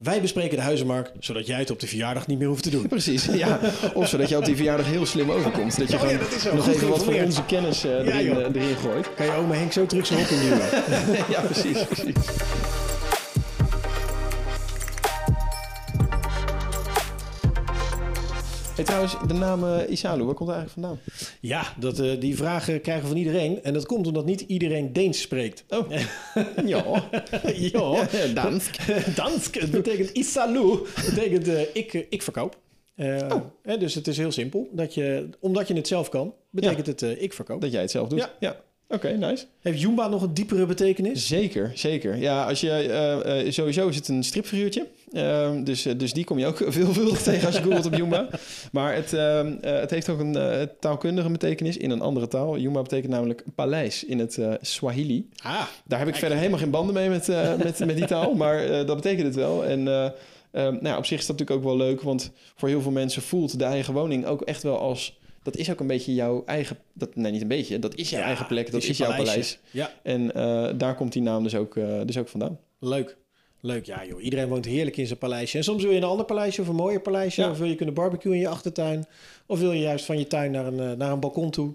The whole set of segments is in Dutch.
Wij bespreken de huizenmarkt, zodat jij het op de verjaardag niet meer hoeft te doen. Precies, ja. Of zodat je op die verjaardag heel slim overkomt. Dat je Oh ja, gewoon dat nog even wat van onze kennis eh, erin, eh, erin gooit. Kan je oma Henk zo terug zijn hok induwen? ja, precies, precies. Hey, trouwens, de naam eh, Isalu, waar komt het eigenlijk vandaan? ja, dat, eh, die vragen krijgen we van iedereen. En dat komt omdat niet iedereen Deens spreekt. Oh, ja. ja, Dansk. Dansk. Het betekent isalu. Het betekent eh, ik, ik verkoop. Oh. hè, dus het is heel simpel. Dat je, omdat je het zelf kan, betekent het ik verkoop. Dat jij het zelf doet. Ja. ja. Oké, nice. Heeft Jumba nog een diepere betekenis? Zeker, zeker. Ja, als je, sowieso is het een stripfiguurtje. Ehm, dus, eh, dus die kom je ook veelvuldig tegen als je googelt op Jumba. Maar het, ehm, eh, het heeft ook een eh, taalkundige betekenis in een andere taal. Jumba betekent namelijk paleis in het Swahili. Ah, Daar heb ik verder helemaal geen banden mee met, met, met die taal, maar dat betekent het wel. En eh, eh, nou, ja, op zich is dat natuurlijk ook wel leuk, want voor heel veel mensen voelt de eigen woning ook echt wel als... Dat is ook een beetje jouw eigen... Dat, nee, niet een beetje. Dat is jouw Ja, eigen plek. Dat is jouw paleis. Ja, En daar komt die naam dus ook, dus ook vandaan. leuk. Leuk, ja joh. Iedereen woont heerlijk in zijn paleisje. En soms wil je een ander paleisje of een mooier paleisje. Ja. Of wil je kunnen barbecuen in je achtertuin. Of wil je juist van je tuin naar een, eh, naar een balkon toe.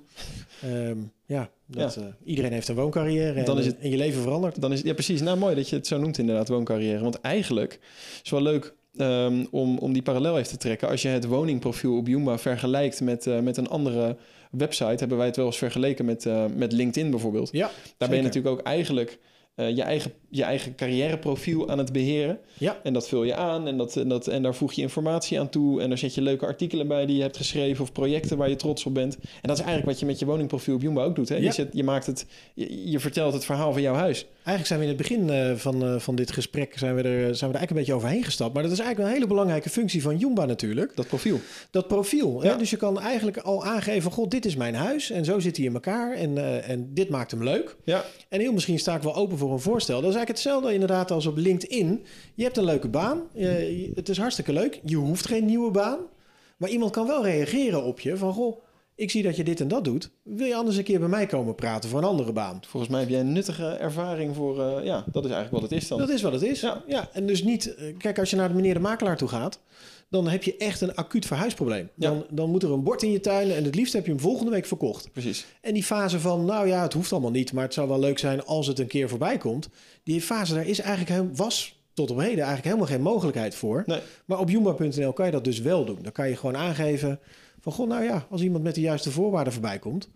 Ehm, ja, dat, eh, iedereen heeft een wooncarrière. En, Dan is eh, het- en je leven verandert. Dan is, ja, precies. Nou, mooi dat je het zo noemt inderdaad, wooncarrière. Want eigenlijk is het wel leuk ehm, om, om die parallel even te trekken. Als je het woningprofiel op Joomla vergelijkt met, met een andere website... hebben wij het wel eens vergeleken met, met LinkedIn bijvoorbeeld. Ja, Daar ben je natuurlijk ook eigenlijk eh, je, eigen, je eigen carrièreprofiel aan het beheren. Ja, En dat vul je aan en, dat, en, dat, en daar voeg je informatie aan toe. En daar zet je leuke artikelen bij die je hebt geschreven... of projecten waar je trots op bent. En dat is eigenlijk wat je met je woningprofiel op Joomla ook doet. Hè? Ja. Je, zet, je, maakt het, je, je vertelt het verhaal van jouw huis. Eigenlijk zijn we in het begin eh, van, eh, van dit gesprek zijn we, er, zijn we er eigenlijk een beetje overheen gestapt. Maar dat is eigenlijk een hele belangrijke functie van Jumba natuurlijk. Dat profiel. Dat profiel. Hè? Dus je kan eigenlijk al aangeven, god, dit is mijn huis. En zo zit hij in elkaar. En, eh, en dit maakt hem leuk. Ja, En heel misschien sta ik wel open voor een voorstel. Dat is eigenlijk hetzelfde inderdaad als op LinkedIn. Je hebt een leuke baan. Je- het is hartstikke leuk. Je hoeft geen nieuwe baan. Maar iemand kan wel reageren op je. Van, goh, ik zie dat je dit en dat doet. Wil je anders een keer bij mij komen praten voor een andere baan? volgens mij heb jij een nuttige ervaring voor... eh, ja, dat is eigenlijk wat het is dan. Dat is wat het is. Ja. Ja. en dus niet... eh, Kijk, als je naar de meneer de makelaar toe gaat... dan heb je echt een acuut verhuisprobleem. Ja. Dan, dan moet er een bord in je tuin... en het liefst heb je hem volgende week verkocht. Precies. En die fase van, nou ja, het hoeft allemaal niet... maar het zou wel leuk zijn als het een keer voorbij komt... die fase daar is eigenlijk, was tot op heden eigenlijk helemaal geen mogelijkheid voor. Nee. Maar op Joomba.nl kan je dat dus wel doen. Dan kan je gewoon aangeven van, goh, nou ja... als iemand met de juiste voorwaarden voorbij komt...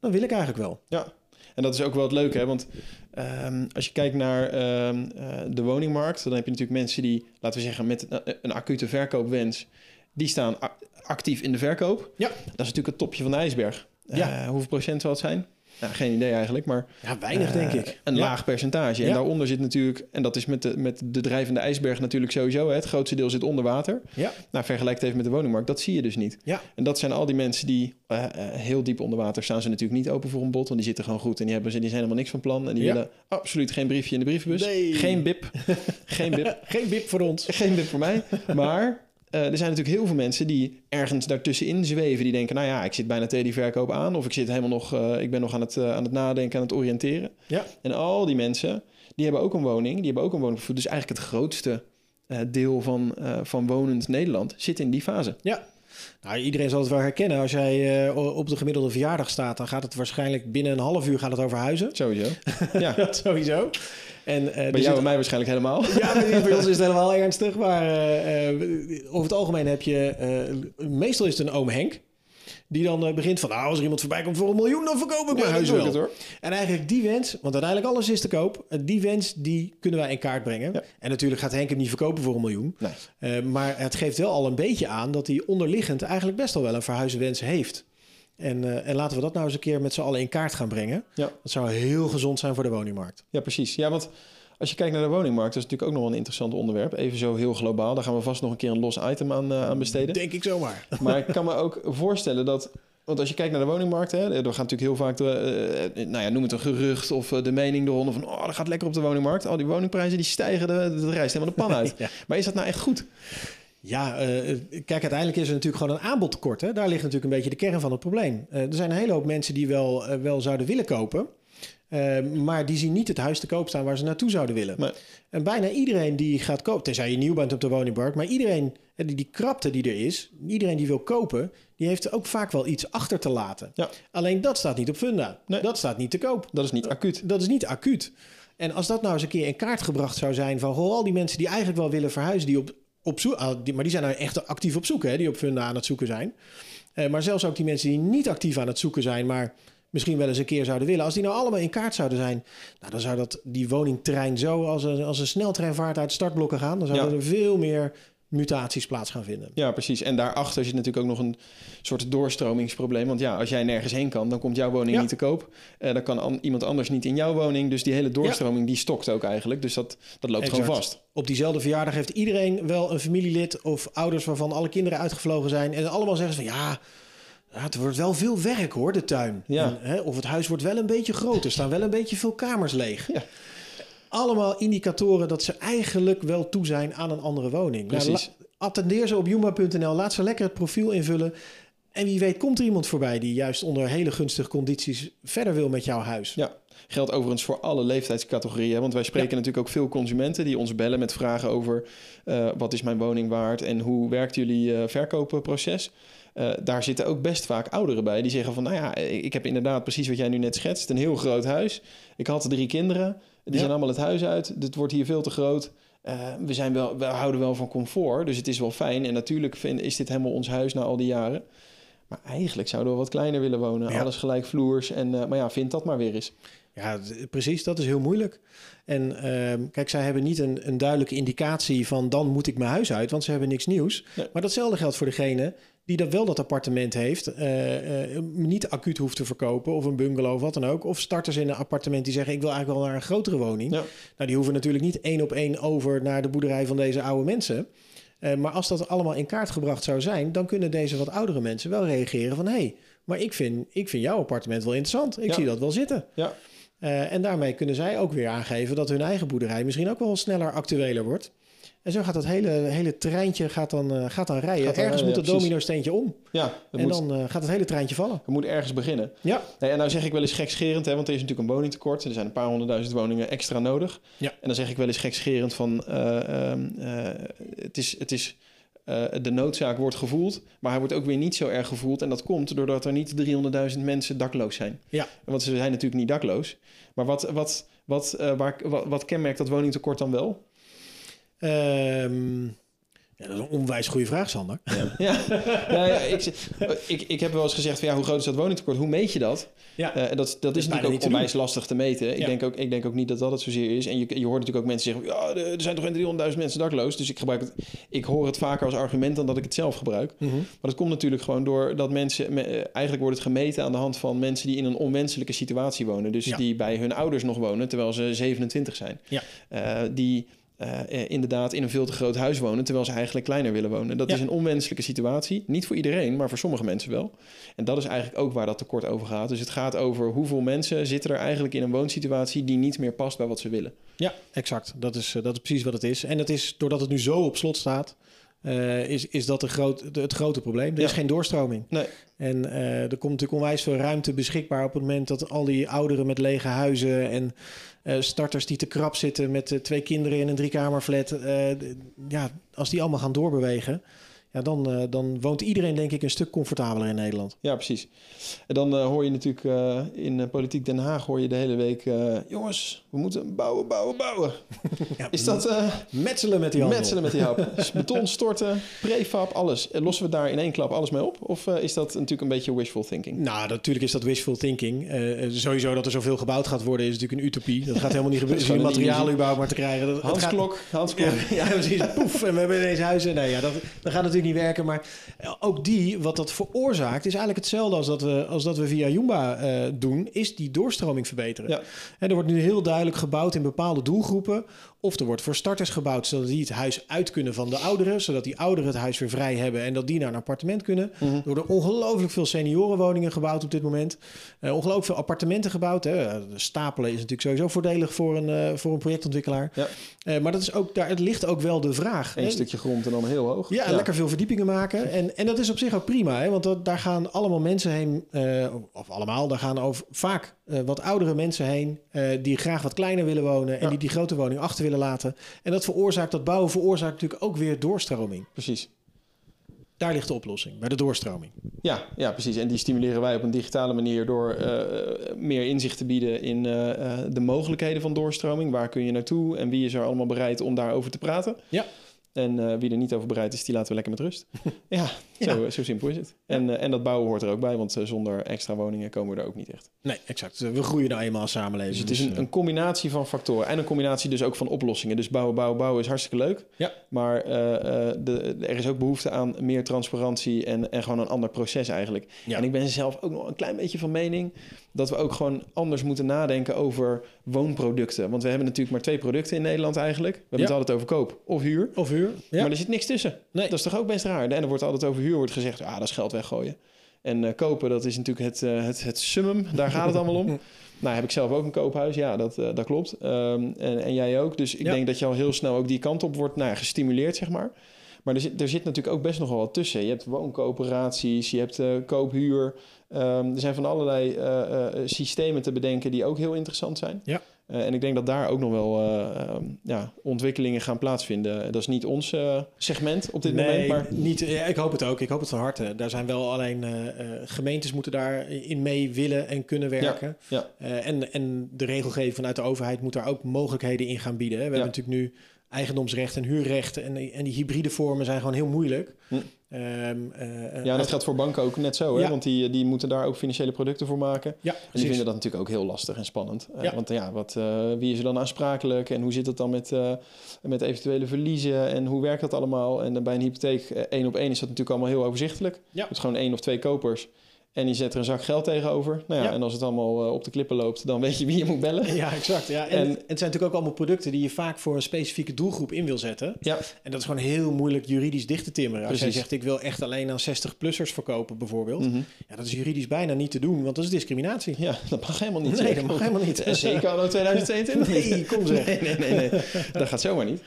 dan wil ik eigenlijk wel. Ja, en dat is ook wel het leuke, hè? want ehm, als je kijkt naar ehm, eh, de woningmarkt, dan heb je natuurlijk mensen die, laten we zeggen, met een, een acute verkoopwens, die staan actief in de verkoop. Ja. Dat is natuurlijk het topje van de ijsberg. Ja. Eh, hoeveel procent zal het zijn? Nou, geen idee eigenlijk, maar Ja, weinig eh, denk ik. een Ja. laag percentage. En Ja. daaronder zit natuurlijk, en dat is met de, met de drijvende ijsberg natuurlijk sowieso, hè? het grootste deel zit onder water. Ja, Nou, vergelijk het even met de woningmarkt, dat zie je dus niet. ja. En dat zijn al die mensen die eh, eh, heel diep onder water staan. Ze natuurlijk niet open voor een bod, want die zitten gewoon goed. En die, hebben, ze- die zijn helemaal niks van plan. En die Ja. willen absoluut geen briefje in de brievenbus. Nee. Geen bip. geen bip. Geen wip voor ons. Geen bip voor mij. Maar eh, er zijn natuurlijk heel veel mensen die ergens daartussenin zweven. Die denken, nou ja, ik zit bijna tegen die verkoop aan. Of ik, zit helemaal nog, eh, ik ben nog aan het, eh, aan het nadenken, aan het oriënteren. Ja. En al die mensen, die hebben ook een woning. Die hebben ook een woning. Dus eigenlijk het grootste deel van, van wonend Nederland zit in die fase. Ja. Nou, iedereen zal het wel herkennen. Als jij eh, op de gemiddelde verjaardag staat, dan gaat het waarschijnlijk binnen een half uur gaat het over huizen. Sowieso. Ja, Dat sowieso. En, eh, bij jou en mij waarschijnlijk helemaal. Ja, bij ons is het helemaal ernstig. Maar eh, over het algemeen heb je... meestal is het een oom Henk. Die dan eh, begint van... Nou, als er iemand voorbij komt voor een miljoen... dan verkoop ik mijn Ja, huis wel. het, hoor. En eigenlijk die wens... Want uiteindelijk alles is te koop. eh, Die wens, die kunnen wij in kaart brengen. Ja. En natuurlijk gaat Henk hem niet verkopen voor een miljoen. Nee. Eh, maar het geeft wel al een beetje aan... dat hij onderliggend eigenlijk best wel wel een verhuizenwens heeft. En, en laten we dat nou eens een keer met z'n allen in kaart gaan brengen. Ja. Dat zou heel gezond zijn voor de woningmarkt. Ja, precies. Ja, want als je kijkt naar de woningmarkt, dat is natuurlijk ook nog wel een interessant onderwerp. Even zo heel globaal. Daar gaan we vast nog een keer een los item aan, eh, aan besteden. Denk ik zomaar. Maar ik kan me ook voorstellen dat. Want als je kijkt naar de woningmarkt, hè, er gaat natuurlijk heel vaak, de, eh, nou ja, noem het een gerucht of eh, de mening eronder van, oh, dat gaat lekker op de woningmarkt. Al die woningprijzen die stijgen, de, de rijst helemaal de pan uit. Ja. Maar is dat nou echt goed? Ja, kijk, uiteindelijk is er natuurlijk gewoon een aanbodtekort. Hè? Daar ligt natuurlijk een beetje de kern van het probleem. Er zijn een hele hoop mensen die wel, wel zouden willen kopen. Eh, maar die zien niet het huis te koop staan waar ze naartoe zouden willen. Nee. En bijna iedereen die gaat kopen, tenzij je nieuw bent op de woningmarkt, maar iedereen, eh, die, die krapte die er is, iedereen die wil kopen, die heeft ook vaak wel iets achter te laten. Ja. Alleen dat staat niet op Funda. Nee. Dat staat niet te koop. Dat is niet acuut. Dat is niet acuut. En als dat nou eens een keer in kaart gebracht zou zijn van goh, al die mensen die eigenlijk wel willen verhuizen, die op, op zoek, ah, die, maar die zijn nou echt actief op zoek, hè, die op Funda aan het zoeken zijn. Eh, maar zelfs ook die mensen die niet actief aan het zoeken zijn, maar misschien wel eens een keer zouden willen. Als die nou allemaal in kaart zouden zijn, nou, dan zou dat die woningterrein zo als een, als een sneltreinvaart uit startblokken gaan. Dan zouden Ja. er veel meer mutaties plaats gaan vinden. Ja, precies. En daarachter zit natuurlijk ook nog een soort doorstromingsprobleem. Want ja, als jij nergens heen kan, dan komt jouw woning Ja. niet te koop. Eh, dan kan an- iemand anders niet in jouw woning. Dus die hele doorstroming, die stokt ook eigenlijk. Dus dat, dat loopt gewoon vast. Op diezelfde verjaardag heeft iedereen wel een familielid of ouders waarvan alle kinderen uitgevlogen zijn. En allemaal zeggen ze van ja, ja, het wordt wel veel werk hoor, de tuin. Ja. En, hè, of het huis wordt wel een beetje groter, er staan wel een beetje veel kamers leeg. Ja. Allemaal indicatoren dat ze eigenlijk wel toe zijn aan een andere woning. Precies. la- attendeer ze op juma.nl, laat ze lekker het profiel invullen. En wie weet komt er iemand voorbij die juist onder hele gunstige condities verder wil met jouw huis. Ja, geldt overigens voor alle leeftijdscategorieën. Want wij spreken natuurlijk ook veel consumenten die ons bellen met vragen over eh, wat is mijn woning waard en hoe werkt jullie eh, verkoopproces. Eh, daar zitten ook best vaak ouderen bij die zeggen van, nou ja, ik heb inderdaad precies wat jij nu net schetst, een heel groot huis. Ik had drie kinderen, die Ja. zijn allemaal het huis uit. Dit wordt hier veel te groot. We, zijn wel, we houden wel van comfort, dus het is wel fijn. En natuurlijk vind, is dit helemaal ons huis na al die jaren. Maar eigenlijk zouden we wat kleiner willen wonen. Ja. Alles gelijkvloers. En, eh, maar ja, vind dat maar weer eens. Ja, precies. Dat is heel moeilijk. En ehm, kijk, zij hebben niet een, een duidelijke indicatie van dan moet ik mijn huis uit, want ze hebben niks nieuws. Nee. Maar datzelfde geldt voor degene die dat wel dat appartement heeft, eh, eh, niet acuut hoeft te verkopen of een bungalow of wat dan ook. Of starters in een appartement die zeggen ik wil eigenlijk wel naar een grotere woning. Ja. Nou, die hoeven natuurlijk niet één op één over naar de boerderij van deze oude mensen. Eh, maar als dat allemaal in kaart gebracht zou zijn, dan kunnen deze wat oudere mensen wel reageren van hé, hey, maar ik vind, ik vind jouw appartement wel interessant. Ik Ja. zie dat wel zitten. Ja, Eh, en daarmee kunnen zij ook weer aangeven dat hun eigen boerderij misschien ook wel sneller actueler wordt. En zo gaat dat hele, hele treintje gaat dan, eh, gaat dan rijden. Gaat dan Ergens rijden, moet ja, precies. domino-steentje om. ja en moet, dan eh, gaat het hele treintje vallen. het moet ergens beginnen. Ja, Nee, en nou zeg ik wel eens gekscherend, hè, want er is natuurlijk een woningtekort. Er zijn een paar honderdduizend woningen extra nodig. Ja. En dan zeg ik wel eens gekscherend van... eh, ehm, eh, het is... Het is eh, de noodzaak wordt gevoeld, maar hij wordt ook weer niet zo erg gevoeld. En dat komt doordat er niet 300.000 mensen dakloos zijn. Ja. Want ze zijn natuurlijk niet dakloos. Maar wat, wat, wat, eh, waar, wat, wat kenmerkt dat woningtekort dan wel? Ehm, ja, dat is een onwijs goede vraag, Sander. Ja, ja ik, ik, ik heb wel eens gezegd van ja, hoe groot is dat woningtekort? Hoe meet je dat? Ja, Eh, en dat, dat is, natuurlijk ook onwijs lastig te meten. Ik, denk ook, ik denk ook niet dat dat het zozeer is. En je, je hoort natuurlijk ook mensen zeggen... ja, er zijn toch geen 300.000 mensen dakloos? Dus ik, gebruik het, ik hoor het vaker als argument dan dat ik het zelf gebruik. Mhm. Maar dat komt natuurlijk gewoon door dat mensen... me- eh, eigenlijk wordt het gemeten aan de hand van mensen... die in een onwenselijke situatie wonen. Dus die bij hun ouders nog wonen... terwijl ze 27 zijn. Ja. Eh, die... eh, eh, inderdaad in een veel te groot huis wonen... terwijl ze eigenlijk kleiner willen wonen. Dat Ja. is een onwenselijke situatie. Niet voor iedereen, maar voor sommige mensen wel. En dat is eigenlijk ook waar dat tekort over gaat. Dus het gaat over hoeveel mensen zitten er eigenlijk in een woonsituatie die niet meer past bij wat ze willen. Ja, exact. Dat is, eh, dat is precies wat het is. En het is, doordat het nu zo op slot staat, eh, is, is dat de groot, het grote probleem. Er Ja. is geen doorstroming. Nee. En eh, er komt natuurlijk onwijs veel ruimte beschikbaar op het moment dat al die ouderen met lege huizen en eh, starters die te krap zitten met twee kinderen in een driekamerflat. ja, als die allemaal gaan doorbewegen, ja, dan, eh, dan woont iedereen denk ik een stuk comfortabeler in Nederland. Ja, precies. En dan eh, hoor je natuurlijk eh, in Politiek Den Haag hoor je de hele week... jongens, we moeten bouwen, bouwen, bouwen. Ja, Is dat metselen met die handel? metselen met die hap? Dus beton storten, prefab, alles. Eh, Lossen we daar in één klap alles mee op? Of is dat natuurlijk een beetje wishful thinking? Nou, natuurlijk is dat wishful thinking. Sowieso dat er zoveel gebouwd gaat worden is natuurlijk een utopie. Dat gaat helemaal niet gebeuren. Is Die materialen überhaupt maar te krijgen. Dat, Hans gaat- Klok, Hans Klok. Ja, ja, precies. Poef, en we hebben ineens huizen. Nee, ja, dat, dat gaat natuurlijk niet werken. Maar eh, ook die, wat dat veroorzaakt, is eigenlijk hetzelfde als dat we, als dat we via Joomba eh, doen, is die doorstroming verbeteren. Ja. En er wordt nu heel duidelijk gebouwd in bepaalde doelgroepen Of er wordt voor starters gebouwd, zodat die het huis uit kunnen van de ouderen. Zodat die ouderen het huis weer vrij hebben en dat die naar een appartement kunnen. Mhm. Er worden ongelooflijk veel seniorenwoningen gebouwd op dit moment. Eh, ongelooflijk veel appartementen gebouwd. Hè. Stapelen is natuurlijk sowieso voordelig voor een, voor een projectontwikkelaar. Ja. Maar dat is ook, daar het ligt ook wel de vraag. Hè. stukje grond en dan heel hoog. Ja, lekker veel verdiepingen maken. En, en dat is op zich ook prima, hè? want dat, daar gaan allemaal mensen heen, eh, of allemaal, daar gaan over, vaak eh, wat oudere mensen heen eh, die graag wat kleiner willen wonen en Ja. die die grote woning achter willen laten. En dat veroorzaakt, dat bouwen veroorzaakt natuurlijk ook weer doorstroming. Precies. Daar ligt de oplossing, bij de doorstroming. Ja, ja, precies. En die stimuleren wij op een digitale manier door meer inzicht te bieden in de mogelijkheden van doorstroming. Waar kun je naartoe en wie is er allemaal bereid om daarover te praten? Ja. En eh, wie er niet over bereid is, die laten we lekker met rust. ja, Zo, zo simpel is het. En, eh, en dat bouwen hoort er ook bij, want eh, zonder extra woningen komen we er ook niet echt. Nee, exact. We groeien nou eenmaal als samenleving. Dus het is een, eh, een combinatie van factoren. En een combinatie dus ook van oplossingen. Dus bouwen, bouwen, bouwen is hartstikke leuk. Ja. Maar eh, eh, de, er is ook behoefte aan meer transparantie en, en gewoon een ander proces eigenlijk. Ja. En ik ben zelf ook nog een klein beetje van mening dat we ook gewoon anders moeten nadenken over woonproducten. Want we hebben natuurlijk maar twee producten in Nederland eigenlijk. We hebben Ja. het altijd over koop of huur. Of huur. Ja. Maar er zit niks tussen. Nee. Dat is toch ook best raar. En er wordt altijd over huur wordt gezegd, ah, dat is geld weggooien. En eh, kopen, dat is natuurlijk het, eh, het, het summum. Daar gaat het allemaal om. Nou, heb ik zelf ook een koophuis. Ja, dat, eh, dat klopt. Ehm, en, en jij ook. Dus ik Ja. denk dat je al heel snel ook die kant op wordt nou, gestimuleerd, zeg maar. Maar er zit, er zit natuurlijk ook best nog wel wat tussen. Je hebt wooncoöperaties, je hebt eh, koophuur. Ehm, er zijn van allerlei eh, eh, systemen te bedenken die ook heel interessant zijn. Ja. En ik denk dat daar ook nog wel eh, ehm, ja, ontwikkelingen gaan plaatsvinden. Dat is niet ons segment op dit nee, moment, maar niet. Ja, ik hoop het ook. Ik hoop het van harte. Daar zijn wel alleen gemeentes moeten daarin mee willen en kunnen werken. ja. Eh, en, en de regelgeving vanuit de overheid moet daar ook mogelijkheden in gaan bieden. Hè. We Ja. hebben natuurlijk nu eigendomsrecht en huurrecht. En, en die hybride vormen zijn gewoon heel moeilijk. Hm. Ehm, eh, eh, Ja, dat geldt voor banken ook net zo, hè? Ja. want die, die moeten daar ook financiële producten voor maken. Ja, En die precies. vinden dat natuurlijk ook heel lastig en spannend. Eh, Ja. Want ja, wat, wie is er dan aansprakelijk en hoe zit het dan met, met eventuele verliezen en hoe werkt dat allemaal? En dan bij een hypotheek één op één is dat natuurlijk allemaal heel overzichtelijk. Ja. Het is gewoon één of twee kopers en die zetten er een zak geld tegenover. Nou ja, Ja. En als het allemaal eh, op de klippen loopt, dan weet je wie je moet bellen. Ja, exact. Ja. En, En- het zijn natuurlijk ook allemaal producten die je vaak voor een specifieke doelgroep in wil zetten. Ja, En dat is gewoon heel moeilijk juridisch dicht te timmeren. Als jij zegt, ik wil echt alleen aan 60-plussers verkopen bijvoorbeeld. Mhm. Ja, dat is juridisch bijna niet te doen, want dat is discriminatie. ja dat mag helemaal niet. Nee, dat mag helemaal niet. En Zeker anno 2022 Nee, kom zeg. Nee, nee, nee, nee. dat gaat zomaar niet.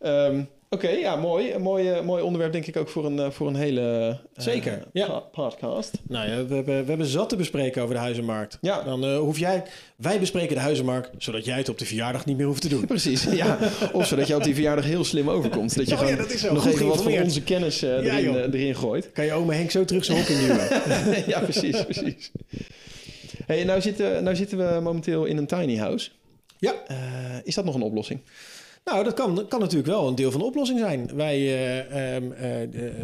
Ehm, Oké, ja, mooi. Een mooi, eh, mooi onderwerp denk ik ook voor een, eh, voor een hele eh, Zeker, ja. podcast. Nou ja, we hebben, we hebben zat te bespreken over de huizenmarkt. Ja. Dan hoef jij... Wij bespreken de huizenmarkt, zodat jij het op de verjaardag niet meer hoeft te doen. Precies, ja. Of zodat je op die verjaardag heel slim overkomt. Dat je Oh ja, gewoon dat nog Goed even wat van onze kennis erin, erin gooit. Kan je oma Henk zo terug zijn hok induwen? ja, precies, precies. Hey, nou, zitten, nou zitten we momenteel in een tiny house. ja. Is dat nog een oplossing? Nou, dat kan, kan natuurlijk wel een deel van de oplossing zijn. Wij, eh, ehm, eh,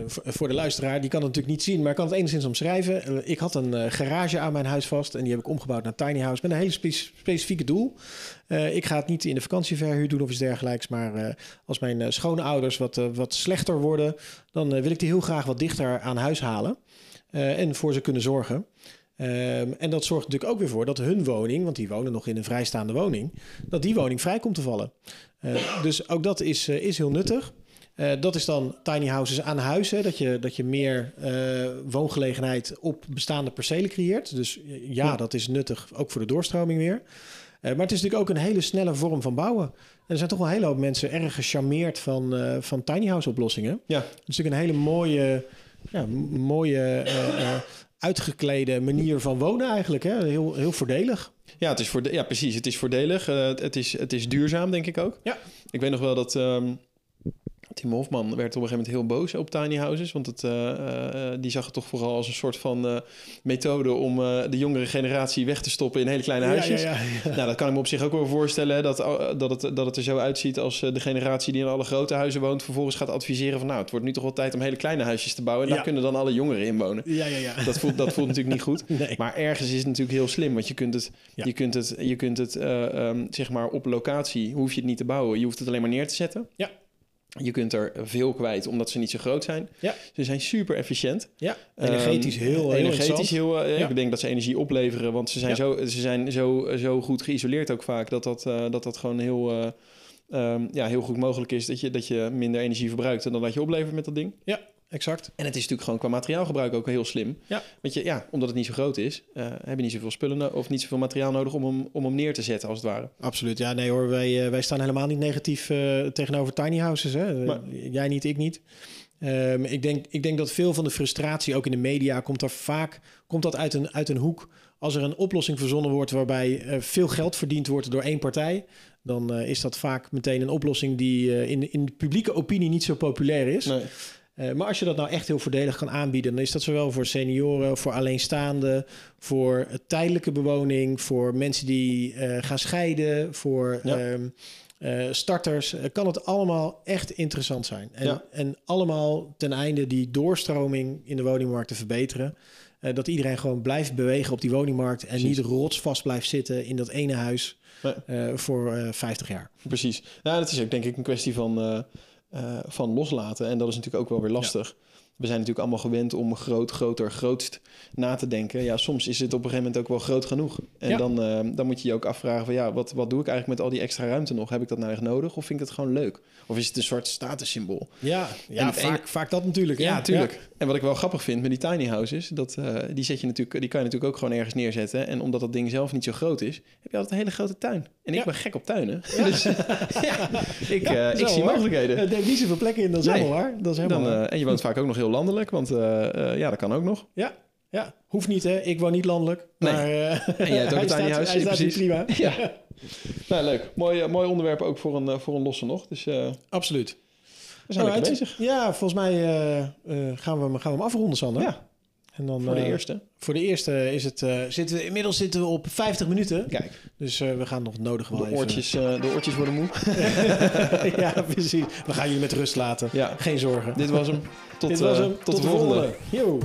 voor- de luisteraar, die kan het natuurlijk niet zien, maar kan het enigszins omschrijven. Eh, ik had een garage aan mijn huis vast en die heb ik omgebouwd naar tiny house met een hele spe- specifieke doel. Ik ga het niet in de vakantieverhuur doen of iets dergelijks, maar als mijn schoonouders wat, wat slechter worden, dan wil ik die heel graag wat dichter aan huis halen en voor ze kunnen zorgen. Ehm, en dat zorgt natuurlijk ook weer voor dat hun woning, want die wonen nog in een vrijstaande woning, dat die woning vrij komt te vallen. Eh, dus ook dat is, eh, is heel nuttig. Eh, dat is dan tiny houses aan huis, hè, dat, je, dat je meer eh, woongelegenheid op bestaande percelen creëert. Dus ja, dat is nuttig, ook voor de doorstroming weer. Maar het is natuurlijk ook een hele snelle vorm van bouwen. En er zijn toch wel een hele hoop mensen erg gecharmeerd van, eh, van tiny house oplossingen. Ja, Het is natuurlijk een hele mooie, ja, mooie eh, uitgeklede manier van wonen eigenlijk. Hè? Heel, heel voordelig. ja, het is voorde- ja precies. Het is voordelig. Eh, het, het is, het is duurzaam, denk ik ook. Ja. Ik weet nog wel dat... ehm, Tim Hofman werd op een gegeven moment heel boos op tiny houses. Want het, eh, eh, die zag het toch vooral als een soort van eh, methode om de jongere generatie weg te stoppen in hele kleine huisjes. Ja, ja, ja. Nou, dat kan ik me op zich ook wel voorstellen. Dat, dat, het, dat het er zo uitziet als de generatie die in alle grote huizen woont... vervolgens gaat adviseren van... nou, het wordt nu toch wel tijd om hele kleine huisjes te bouwen... en daar kunnen dan alle jongeren in wonen. ja, ja, ja. Dat voelt, dat voelt natuurlijk niet goed. Nee. Maar ergens is het natuurlijk heel slim, want je kunt het, je kunt het, je kunt het eh, ehm, zeg maar op locatie, hoef je het niet te bouwen. Je hoeft het alleen maar neer te zetten. Ja. Je kunt er veel kwijt, omdat ze niet zo groot zijn. Ja. Ze zijn super efficiënt. Ja, energetisch Ehm, heel, heel energetisch interessant. heel. eh, Ja. Ik denk dat ze energie opleveren, want ze zijn, Ja. zo, ze zijn zo, zo goed geïsoleerd ook vaak dat dat, eh, dat, dat gewoon heel, eh, ehm, ja, heel goed mogelijk is dat je, dat je minder energie verbruikt dan dat je oplevert met dat ding. Exact. En het is natuurlijk gewoon qua materiaalgebruik ook heel slim. Ja. Want je, ja, omdat het niet zo groot is, eh, heb je niet zoveel spullen of niet zoveel materiaal nodig om hem, om hem neer te zetten, als het ware. Absoluut. Ja, nee hoor, wij, eh, wij staan helemaal niet negatief eh, tegenover tiny houses. Hè? Maar- Jij niet, ik niet. Ehm, ik, denk, ik denk dat veel van de frustratie, ook in de media, komt er vaak komt dat uit een, uit een hoek. Als er een oplossing verzonnen wordt waarbij veel geld verdiend wordt door één partij, dan is dat vaak meteen een oplossing die in, in de publieke opinie niet zo populair is. Nee. Eh, maar als je dat nou echt heel voordelig kan aanbieden, dan is dat zowel voor senioren, voor alleenstaanden, voor tijdelijke bewoning, voor mensen die eh, gaan scheiden, voor Ja. ehm, eh, starters. kan het allemaal echt interessant zijn. En, Ja. en allemaal ten einde die doorstroming in de woningmarkt te verbeteren. Dat iedereen gewoon blijft bewegen op die woningmarkt en Precies. niet rotsvast blijft zitten in dat ene huis Nee. voor eh 50 jaar. Precies. Nou, dat is ook denk ik een kwestie van, van loslaten. En dat is natuurlijk ook wel weer lastig. We zijn natuurlijk allemaal gewend om groot, groter, grootst na te denken. Ja, soms is het op een gegeven moment ook wel groot genoeg. En Ja. dan, eh, dan moet je je ook afvragen van ja, wat, wat doe ik eigenlijk met al die extra ruimte nog? Heb ik dat nou echt nodig of vind ik het gewoon leuk? Of is het een soort statussymbool? Ja, ja En- vaak, vaak dat natuurlijk. Ja, tuurlijk. En wat ik wel grappig vind met die tiny houses, dat, eh, die, zet je natuurlijk, die kan je natuurlijk ook gewoon ergens neerzetten. En omdat dat ding zelf niet zo groot is, heb je altijd een hele grote tuin. En ik ben gek op tuinen. Dus ik, eh, ik zie hoor. mogelijkheden. Het neemt niet zoveel plekken in, dat is Nee. helemaal waar. Dat is helemaal Dan, en je woont vaak ook nog heel landelijk, want eh, eh, ja, dat kan ook nog. Ja, ja, hoeft niet hè. Ik woon niet landelijk. Nee. Maar, eh, En jij hebt ook een house, Hij ja, staat precies. prima. Ja. Nou, leuk. Mooi, mooi onderwerp ook voor een, voor een losse nog. Dus Absoluut. we zijn Alright. bezig. Ja, volgens mij gaan, we, hem- gaan we hem afronden, Sander. Ja, En dan, voor de eh, eerste. Voor de eerste is het, eh, zitten we, inmiddels zitten we op 50 minuten. Kijk, Dus eh, we gaan nog nodig wel de even... oortjes, de oortjes worden moe. ja, precies. We gaan jullie met rust laten. Ja, Geen zorgen. dit was hem. Tot, Dit was hem. tot, de volgende. Yo.